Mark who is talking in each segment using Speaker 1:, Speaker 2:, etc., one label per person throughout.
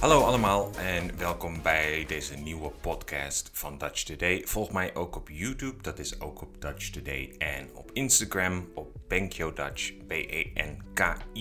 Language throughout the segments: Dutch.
Speaker 1: Hallo allemaal en welkom bij deze nieuwe podcast van Dutch Today. Volg mij ook op YouTube, dat is ook op Dutch Today. En op Instagram op Benkyo Dutch, B-E-N-K-Y-O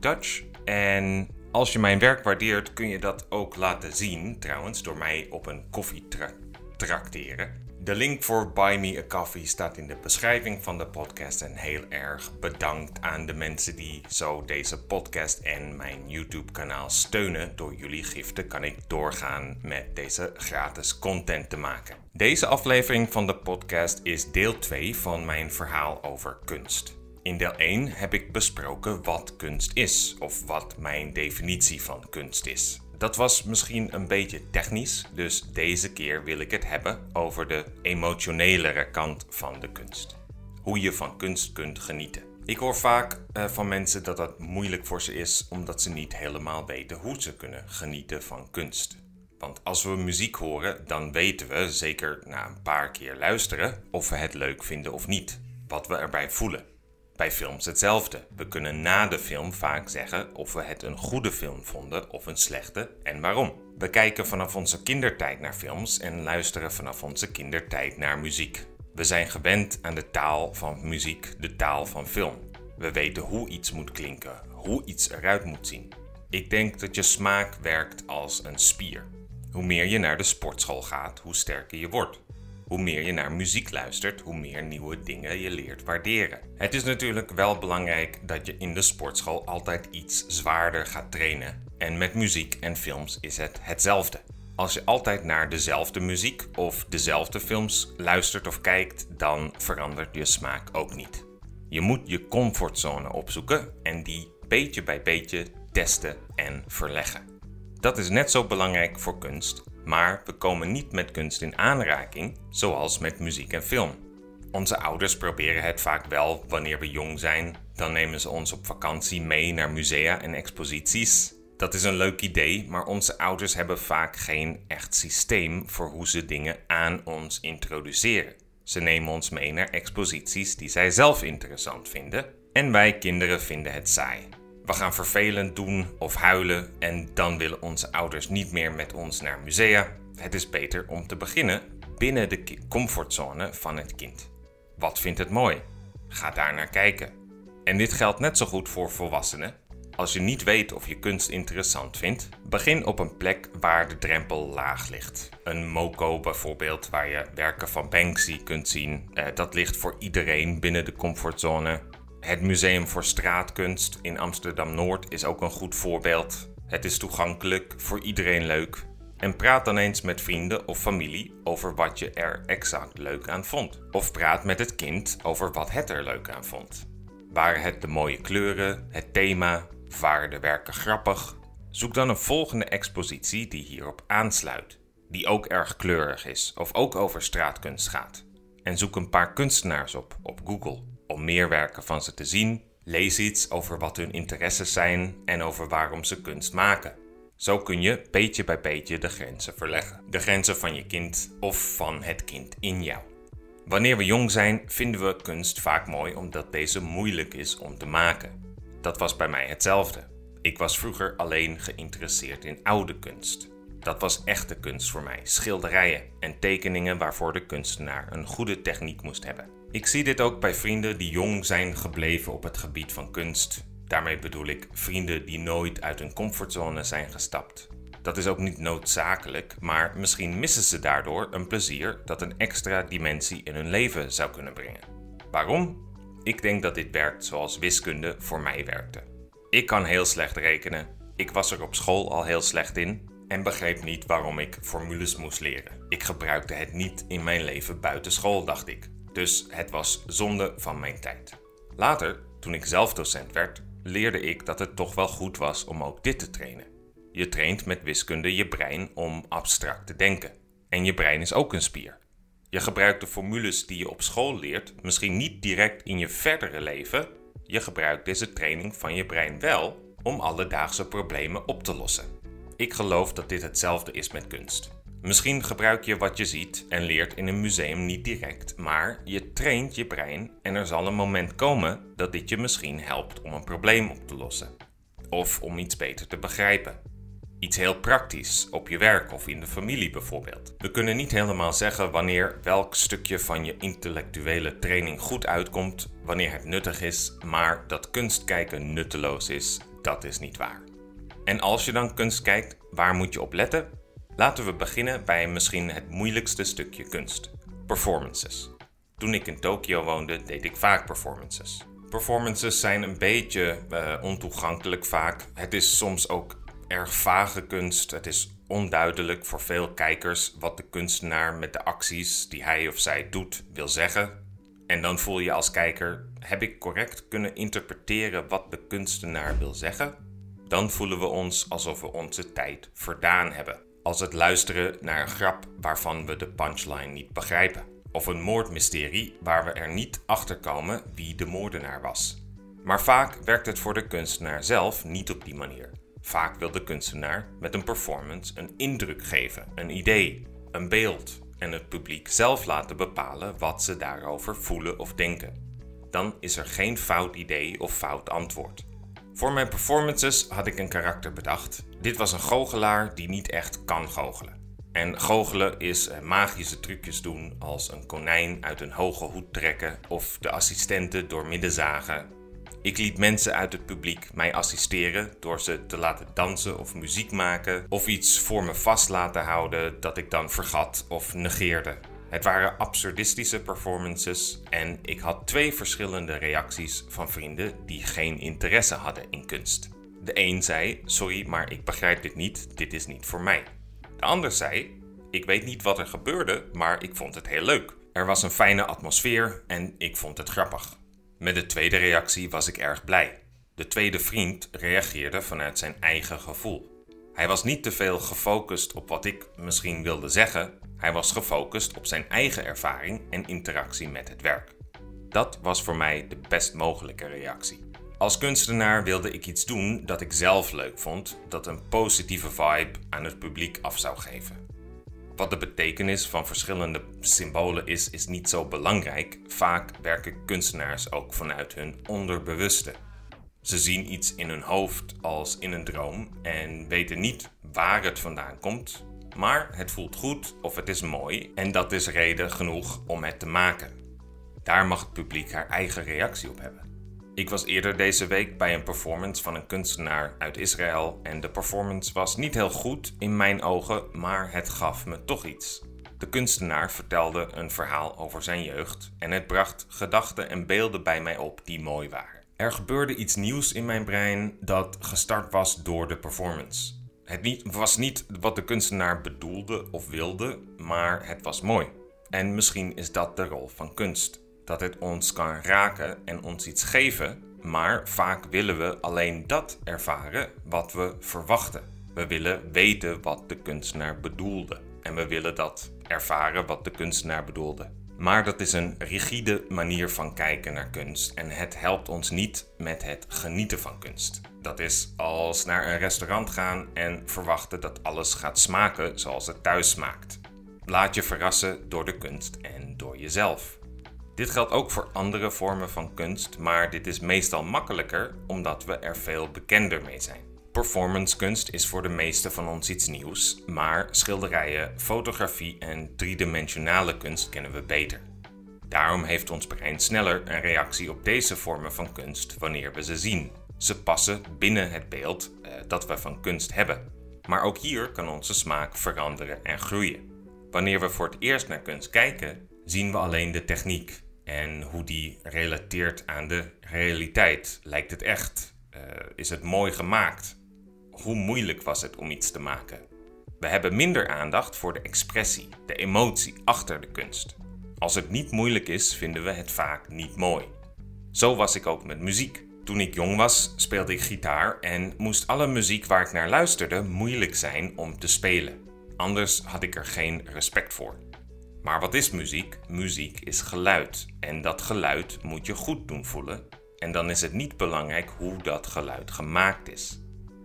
Speaker 1: Dutch. En als je mijn werk waardeert, kun je dat ook laten zien, trouwens, door mij op een koffie te trakteren. De link voor Buy Me a Coffee staat in de beschrijving van de podcast. En heel erg bedankt aan de mensen die zo deze podcast en mijn YouTube-kanaal steunen. Door jullie giften kan ik doorgaan met deze gratis content te maken. Deze aflevering van de podcast is deel 2 van mijn verhaal over kunst. In deel 1 heb ik besproken wat kunst is, of wat mijn definitie van kunst is. Dat was misschien een beetje technisch, dus deze keer wil ik het hebben over de emotionelere kant van de kunst. Hoe je van kunst kunt genieten. Ik hoor vaak uh, van mensen dat dat moeilijk voor ze is omdat ze niet helemaal weten hoe ze kunnen genieten van kunst. Want als we muziek horen, dan weten we, zeker na een paar keer luisteren, of we het leuk vinden of niet. Wat we erbij voelen. Bij films hetzelfde. We kunnen na de film vaak zeggen of we het een goede film vonden of een slechte en waarom. We kijken vanaf onze kindertijd naar films en luisteren vanaf onze kindertijd naar muziek. We zijn gewend aan de taal van muziek, de taal van film. We weten hoe iets moet klinken, hoe iets eruit moet zien. Ik denk dat je smaak werkt als een spier. Hoe meer je naar de sportschool gaat, hoe sterker je wordt. Hoe meer je naar muziek luistert, hoe meer nieuwe dingen je leert waarderen. Het is natuurlijk wel belangrijk dat je in de sportschool altijd iets zwaarder gaat trainen. En met muziek en films is het hetzelfde. Als je altijd naar dezelfde muziek of dezelfde films luistert of kijkt, dan verandert je smaak ook niet. Je moet je comfortzone opzoeken en die beetje bij beetje testen en verleggen. Dat is net zo belangrijk voor kunst maar we komen niet met kunst in aanraking, zoals met muziek en film. Onze ouders proberen het vaak wel wanneer we jong zijn. Dan nemen ze ons op vakantie mee naar musea en exposities. Dat is een leuk idee, maar onze ouders hebben vaak geen echt systeem voor hoe ze dingen aan ons introduceren. Ze nemen ons mee naar exposities die zij zelf interessant vinden en wij kinderen vinden het saai. We gaan vervelend doen of huilen en dan willen onze ouders niet meer met ons naar musea. Het is beter om te beginnen binnen de comfortzone van het kind. Wat vindt het mooi? Ga daar naar kijken. En dit geldt net zo goed voor volwassenen. Als je niet weet of je kunst interessant vindt, begin op een plek waar de drempel laag ligt. Een MOCO bijvoorbeeld, waar je werken van Banksy kunt zien. Eh, dat ligt voor iedereen binnen de comfortzone. Het Museum voor Straatkunst in Amsterdam Noord is ook een goed voorbeeld. Het is toegankelijk, voor iedereen leuk. En praat dan eens met vrienden of familie over wat je er exact leuk aan vond. Of praat met het kind over wat het er leuk aan vond. Waren het de mooie kleuren, het thema, waren de werken grappig? Zoek dan een volgende expositie die hierop aansluit, die ook erg kleurig is of ook over straatkunst gaat. En zoek een paar kunstenaars op op Google om meer werken van ze te zien. Lees iets over wat hun interesses zijn en over waarom ze kunst maken. Zo kun je beetje bij beetje de grenzen verleggen. De grenzen van je kind of van het kind in jou. Wanneer we jong zijn, vinden we kunst vaak mooi omdat deze moeilijk is om te maken. Dat was bij mij hetzelfde. Ik was vroeger alleen geïnteresseerd in oude kunst. Dat was echte kunst voor mij, schilderijen en tekeningen waarvoor de kunstenaar een goede techniek moest hebben. Ik zie dit ook bij vrienden die jong zijn gebleven op het gebied van kunst. Daarmee bedoel ik vrienden die nooit uit hun comfortzone zijn gestapt. Dat is ook niet noodzakelijk, maar misschien missen ze daardoor een plezier dat een extra dimensie in hun leven zou kunnen brengen. Waarom? Ik denk dat dit werkt zoals wiskunde voor mij werkte. Ik kan heel slecht rekenen. Ik was er op school al heel slecht in en begreep niet waarom ik formules moest leren. Ik gebruikte het niet in mijn leven buiten school, dacht ik. Dus het was zonde van mijn tijd. Later, toen ik zelf docent werd, leerde ik dat het toch wel goed was om ook dit te trainen. Je traint met wiskunde je brein om abstract te denken. En je brein is ook een spier. Je gebruikt de formules die je op school leert misschien niet direct in je verdere leven. Je gebruikt deze training van je brein wel om alledaagse problemen op te lossen. Ik geloof dat dit hetzelfde is met kunst. Misschien gebruik je wat je ziet en leert in een museum niet direct, maar je traint je brein en er zal een moment komen dat dit je misschien helpt om een probleem op te lossen of om iets beter te begrijpen. Iets heel praktisch, op je werk of in de familie bijvoorbeeld. We kunnen niet helemaal zeggen wanneer welk stukje van je intellectuele training goed uitkomt, wanneer het nuttig is, maar dat kunst kijken nutteloos is, dat is niet waar. En als je dan kunst kijkt, waar moet je op letten? Laten we beginnen bij misschien het moeilijkste stukje kunst: performances. Toen ik in Tokio woonde, deed ik vaak performances. Performances zijn een beetje uh, ontoegankelijk vaak. Het is soms ook erg vage kunst. Het is onduidelijk voor veel kijkers wat de kunstenaar met de acties die hij of zij doet wil zeggen. En dan voel je als kijker: heb ik correct kunnen interpreteren wat de kunstenaar wil zeggen? Dan voelen we ons alsof we onze tijd verdaan hebben. Als het luisteren naar een grap waarvan we de punchline niet begrijpen. Of een moordmysterie waar we er niet achter komen wie de moordenaar was. Maar vaak werkt het voor de kunstenaar zelf niet op die manier. Vaak wil de kunstenaar met een performance een indruk geven, een idee, een beeld en het publiek zelf laten bepalen wat ze daarover voelen of denken. Dan is er geen fout idee of fout antwoord. Voor mijn performances had ik een karakter bedacht. Dit was een goochelaar die niet echt kan goochelen. En goochelen is eh, magische trucjes doen als een konijn uit een hoge hoed trekken of de assistenten door midden zagen ik liet mensen uit het publiek mij assisteren door ze te laten dansen of muziek maken of iets voor me vast laten houden dat ik dan vergat of negeerde. Het waren absurdistische performances en ik had twee verschillende reacties van vrienden die geen interesse hadden in kunst. De een zei: Sorry, maar ik begrijp dit niet, dit is niet voor mij. De ander zei: Ik weet niet wat er gebeurde, maar ik vond het heel leuk. Er was een fijne atmosfeer en ik vond het grappig. Met de tweede reactie was ik erg blij. De tweede vriend reageerde vanuit zijn eigen gevoel. Hij was niet te veel gefocust op wat ik misschien wilde zeggen, hij was gefocust op zijn eigen ervaring en interactie met het werk. Dat was voor mij de best mogelijke reactie. Als kunstenaar wilde ik iets doen dat ik zelf leuk vond, dat een positieve vibe aan het publiek af zou geven. Wat de betekenis van verschillende symbolen is, is niet zo belangrijk. Vaak werken kunstenaars ook vanuit hun onderbewuste. Ze zien iets in hun hoofd als in een droom en weten niet waar het vandaan komt, maar het voelt goed of het is mooi en dat is reden genoeg om het te maken. Daar mag het publiek haar eigen reactie op hebben. Ik was eerder deze week bij een performance van een kunstenaar uit Israël en de performance was niet heel goed in mijn ogen, maar het gaf me toch iets. De kunstenaar vertelde een verhaal over zijn jeugd en het bracht gedachten en beelden bij mij op die mooi waren. Er gebeurde iets nieuws in mijn brein dat gestart was door de performance. Het niet, was niet wat de kunstenaar bedoelde of wilde, maar het was mooi. En misschien is dat de rol van kunst dat het ons kan raken en ons iets geven, maar vaak willen we alleen dat ervaren wat we verwachten. We willen weten wat de kunstenaar bedoelde en we willen dat ervaren wat de kunstenaar bedoelde. Maar dat is een rigide manier van kijken naar kunst en het helpt ons niet met het genieten van kunst. Dat is als naar een restaurant gaan en verwachten dat alles gaat smaken zoals het thuis smaakt. Laat je verrassen door de kunst en door jezelf. Dit geldt ook voor andere vormen van kunst, maar dit is meestal makkelijker omdat we er veel bekender mee zijn. Performance kunst is voor de meeste van ons iets nieuws, maar schilderijen, fotografie en driedimensionale kunst kennen we beter. Daarom heeft ons brein sneller een reactie op deze vormen van kunst wanneer we ze zien. Ze passen binnen het beeld eh, dat we van kunst hebben. Maar ook hier kan onze smaak veranderen en groeien. Wanneer we voor het eerst naar kunst kijken, zien we alleen de techniek, en hoe die relateert aan de realiteit. Lijkt het echt? Uh, is het mooi gemaakt? Hoe moeilijk was het om iets te maken? We hebben minder aandacht voor de expressie, de emotie achter de kunst. Als het niet moeilijk is, vinden we het vaak niet mooi. Zo was ik ook met muziek. Toen ik jong was, speelde ik gitaar en moest alle muziek waar ik naar luisterde moeilijk zijn om te spelen. Anders had ik er geen respect voor. Maar wat is muziek? Muziek is geluid. En dat geluid moet je goed doen voelen. En dan is het niet belangrijk hoe dat geluid gemaakt is.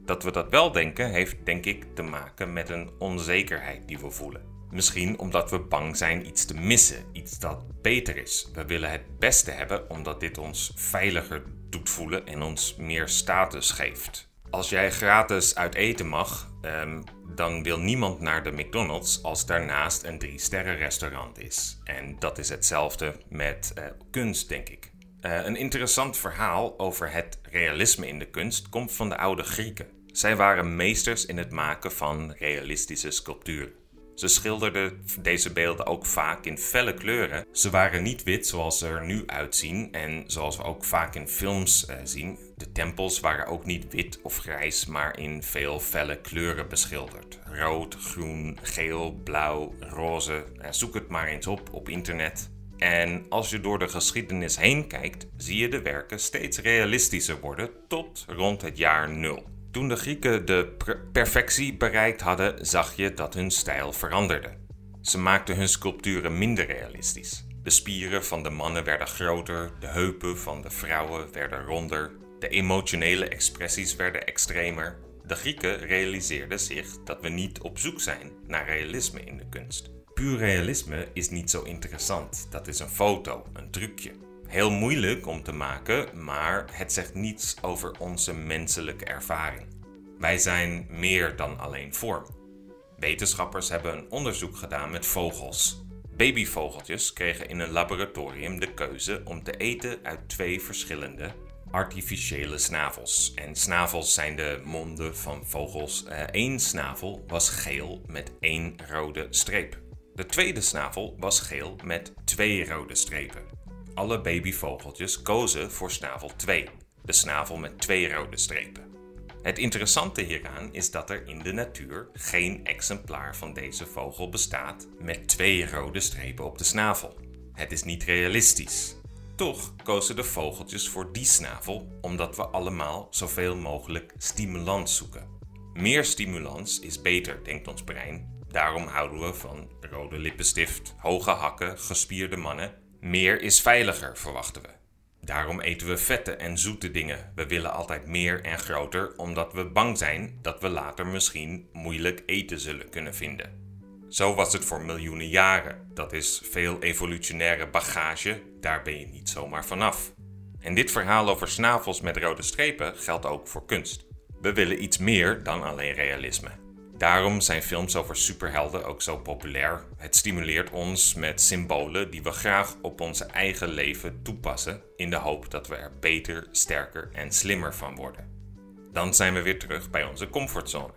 Speaker 1: Dat we dat wel denken, heeft denk ik te maken met een onzekerheid die we voelen. Misschien omdat we bang zijn iets te missen, iets dat beter is. We willen het beste hebben omdat dit ons veiliger doet voelen en ons meer status geeft. Als jij gratis uit eten mag, ehm, dan wil niemand naar de McDonald's als daarnaast een drie-sterren restaurant is. En dat is hetzelfde met uh, kunst, denk ik. Uh, een interessant verhaal over het realisme in de kunst komt van de oude Grieken. Zij waren meesters in het maken van realistische sculpturen. Ze schilderden deze beelden ook vaak in felle kleuren. Ze waren niet wit zoals ze er nu uitzien en zoals we ook vaak in films uh, zien. De tempels waren ook niet wit of grijs, maar in veel felle kleuren beschilderd. Rood, groen, geel, blauw, roze. Uh, zoek het maar eens op op internet. En als je door de geschiedenis heen kijkt, zie je de werken steeds realistischer worden tot rond het jaar 0. Toen de Grieken de perfectie bereikt hadden, zag je dat hun stijl veranderde. Ze maakten hun sculpturen minder realistisch. De spieren van de mannen werden groter, de heupen van de vrouwen werden ronder, de emotionele expressies werden extremer. De Grieken realiseerden zich dat we niet op zoek zijn naar realisme in de kunst. Puur realisme is niet zo interessant. Dat is een foto, een trucje. Heel moeilijk om te maken, maar het zegt niets over onze menselijke ervaring. Wij zijn meer dan alleen vorm. Wetenschappers hebben een onderzoek gedaan met vogels. Babyvogeltjes kregen in een laboratorium de keuze om te eten uit twee verschillende artificiële snavels. En snavels zijn de monden van vogels. Eén eh, snavel was geel met één rode streep. De tweede snavel was geel met twee rode strepen. Alle babyvogeltjes kozen voor snavel 2, de snavel met twee rode strepen. Het interessante hieraan is dat er in de natuur geen exemplaar van deze vogel bestaat met twee rode strepen op de snavel. Het is niet realistisch. Toch kozen de vogeltjes voor die snavel omdat we allemaal zoveel mogelijk stimulans zoeken. Meer stimulans is beter, denkt ons brein. Daarom houden we van rode lippenstift, hoge hakken, gespierde mannen. Meer is veiliger, verwachten we. Daarom eten we vette en zoete dingen. We willen altijd meer en groter, omdat we bang zijn dat we later misschien moeilijk eten zullen kunnen vinden. Zo was het voor miljoenen jaren. Dat is veel evolutionaire bagage, daar ben je niet zomaar vanaf. En dit verhaal over snavels met rode strepen geldt ook voor kunst. We willen iets meer dan alleen realisme. Daarom zijn films over superhelden ook zo populair. Het stimuleert ons met symbolen die we graag op onze eigen leven toepassen, in de hoop dat we er beter, sterker en slimmer van worden. Dan zijn we weer terug bij onze comfortzone.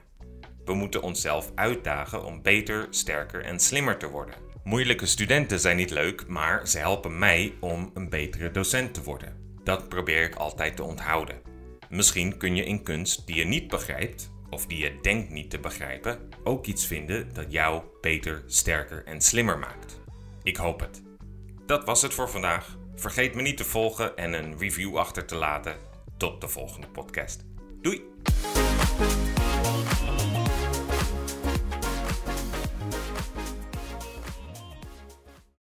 Speaker 1: We moeten onszelf uitdagen om beter, sterker en slimmer te worden. Moeilijke studenten zijn niet leuk, maar ze helpen mij om een betere docent te worden. Dat probeer ik altijd te onthouden. Misschien kun je in kunst die je niet begrijpt, of die je denkt niet te begrijpen, ook iets vinden dat jou beter, sterker en slimmer maakt. Ik hoop het. Dat was het voor vandaag. Vergeet me niet te volgen en een review achter te laten. Tot de volgende podcast. Doei!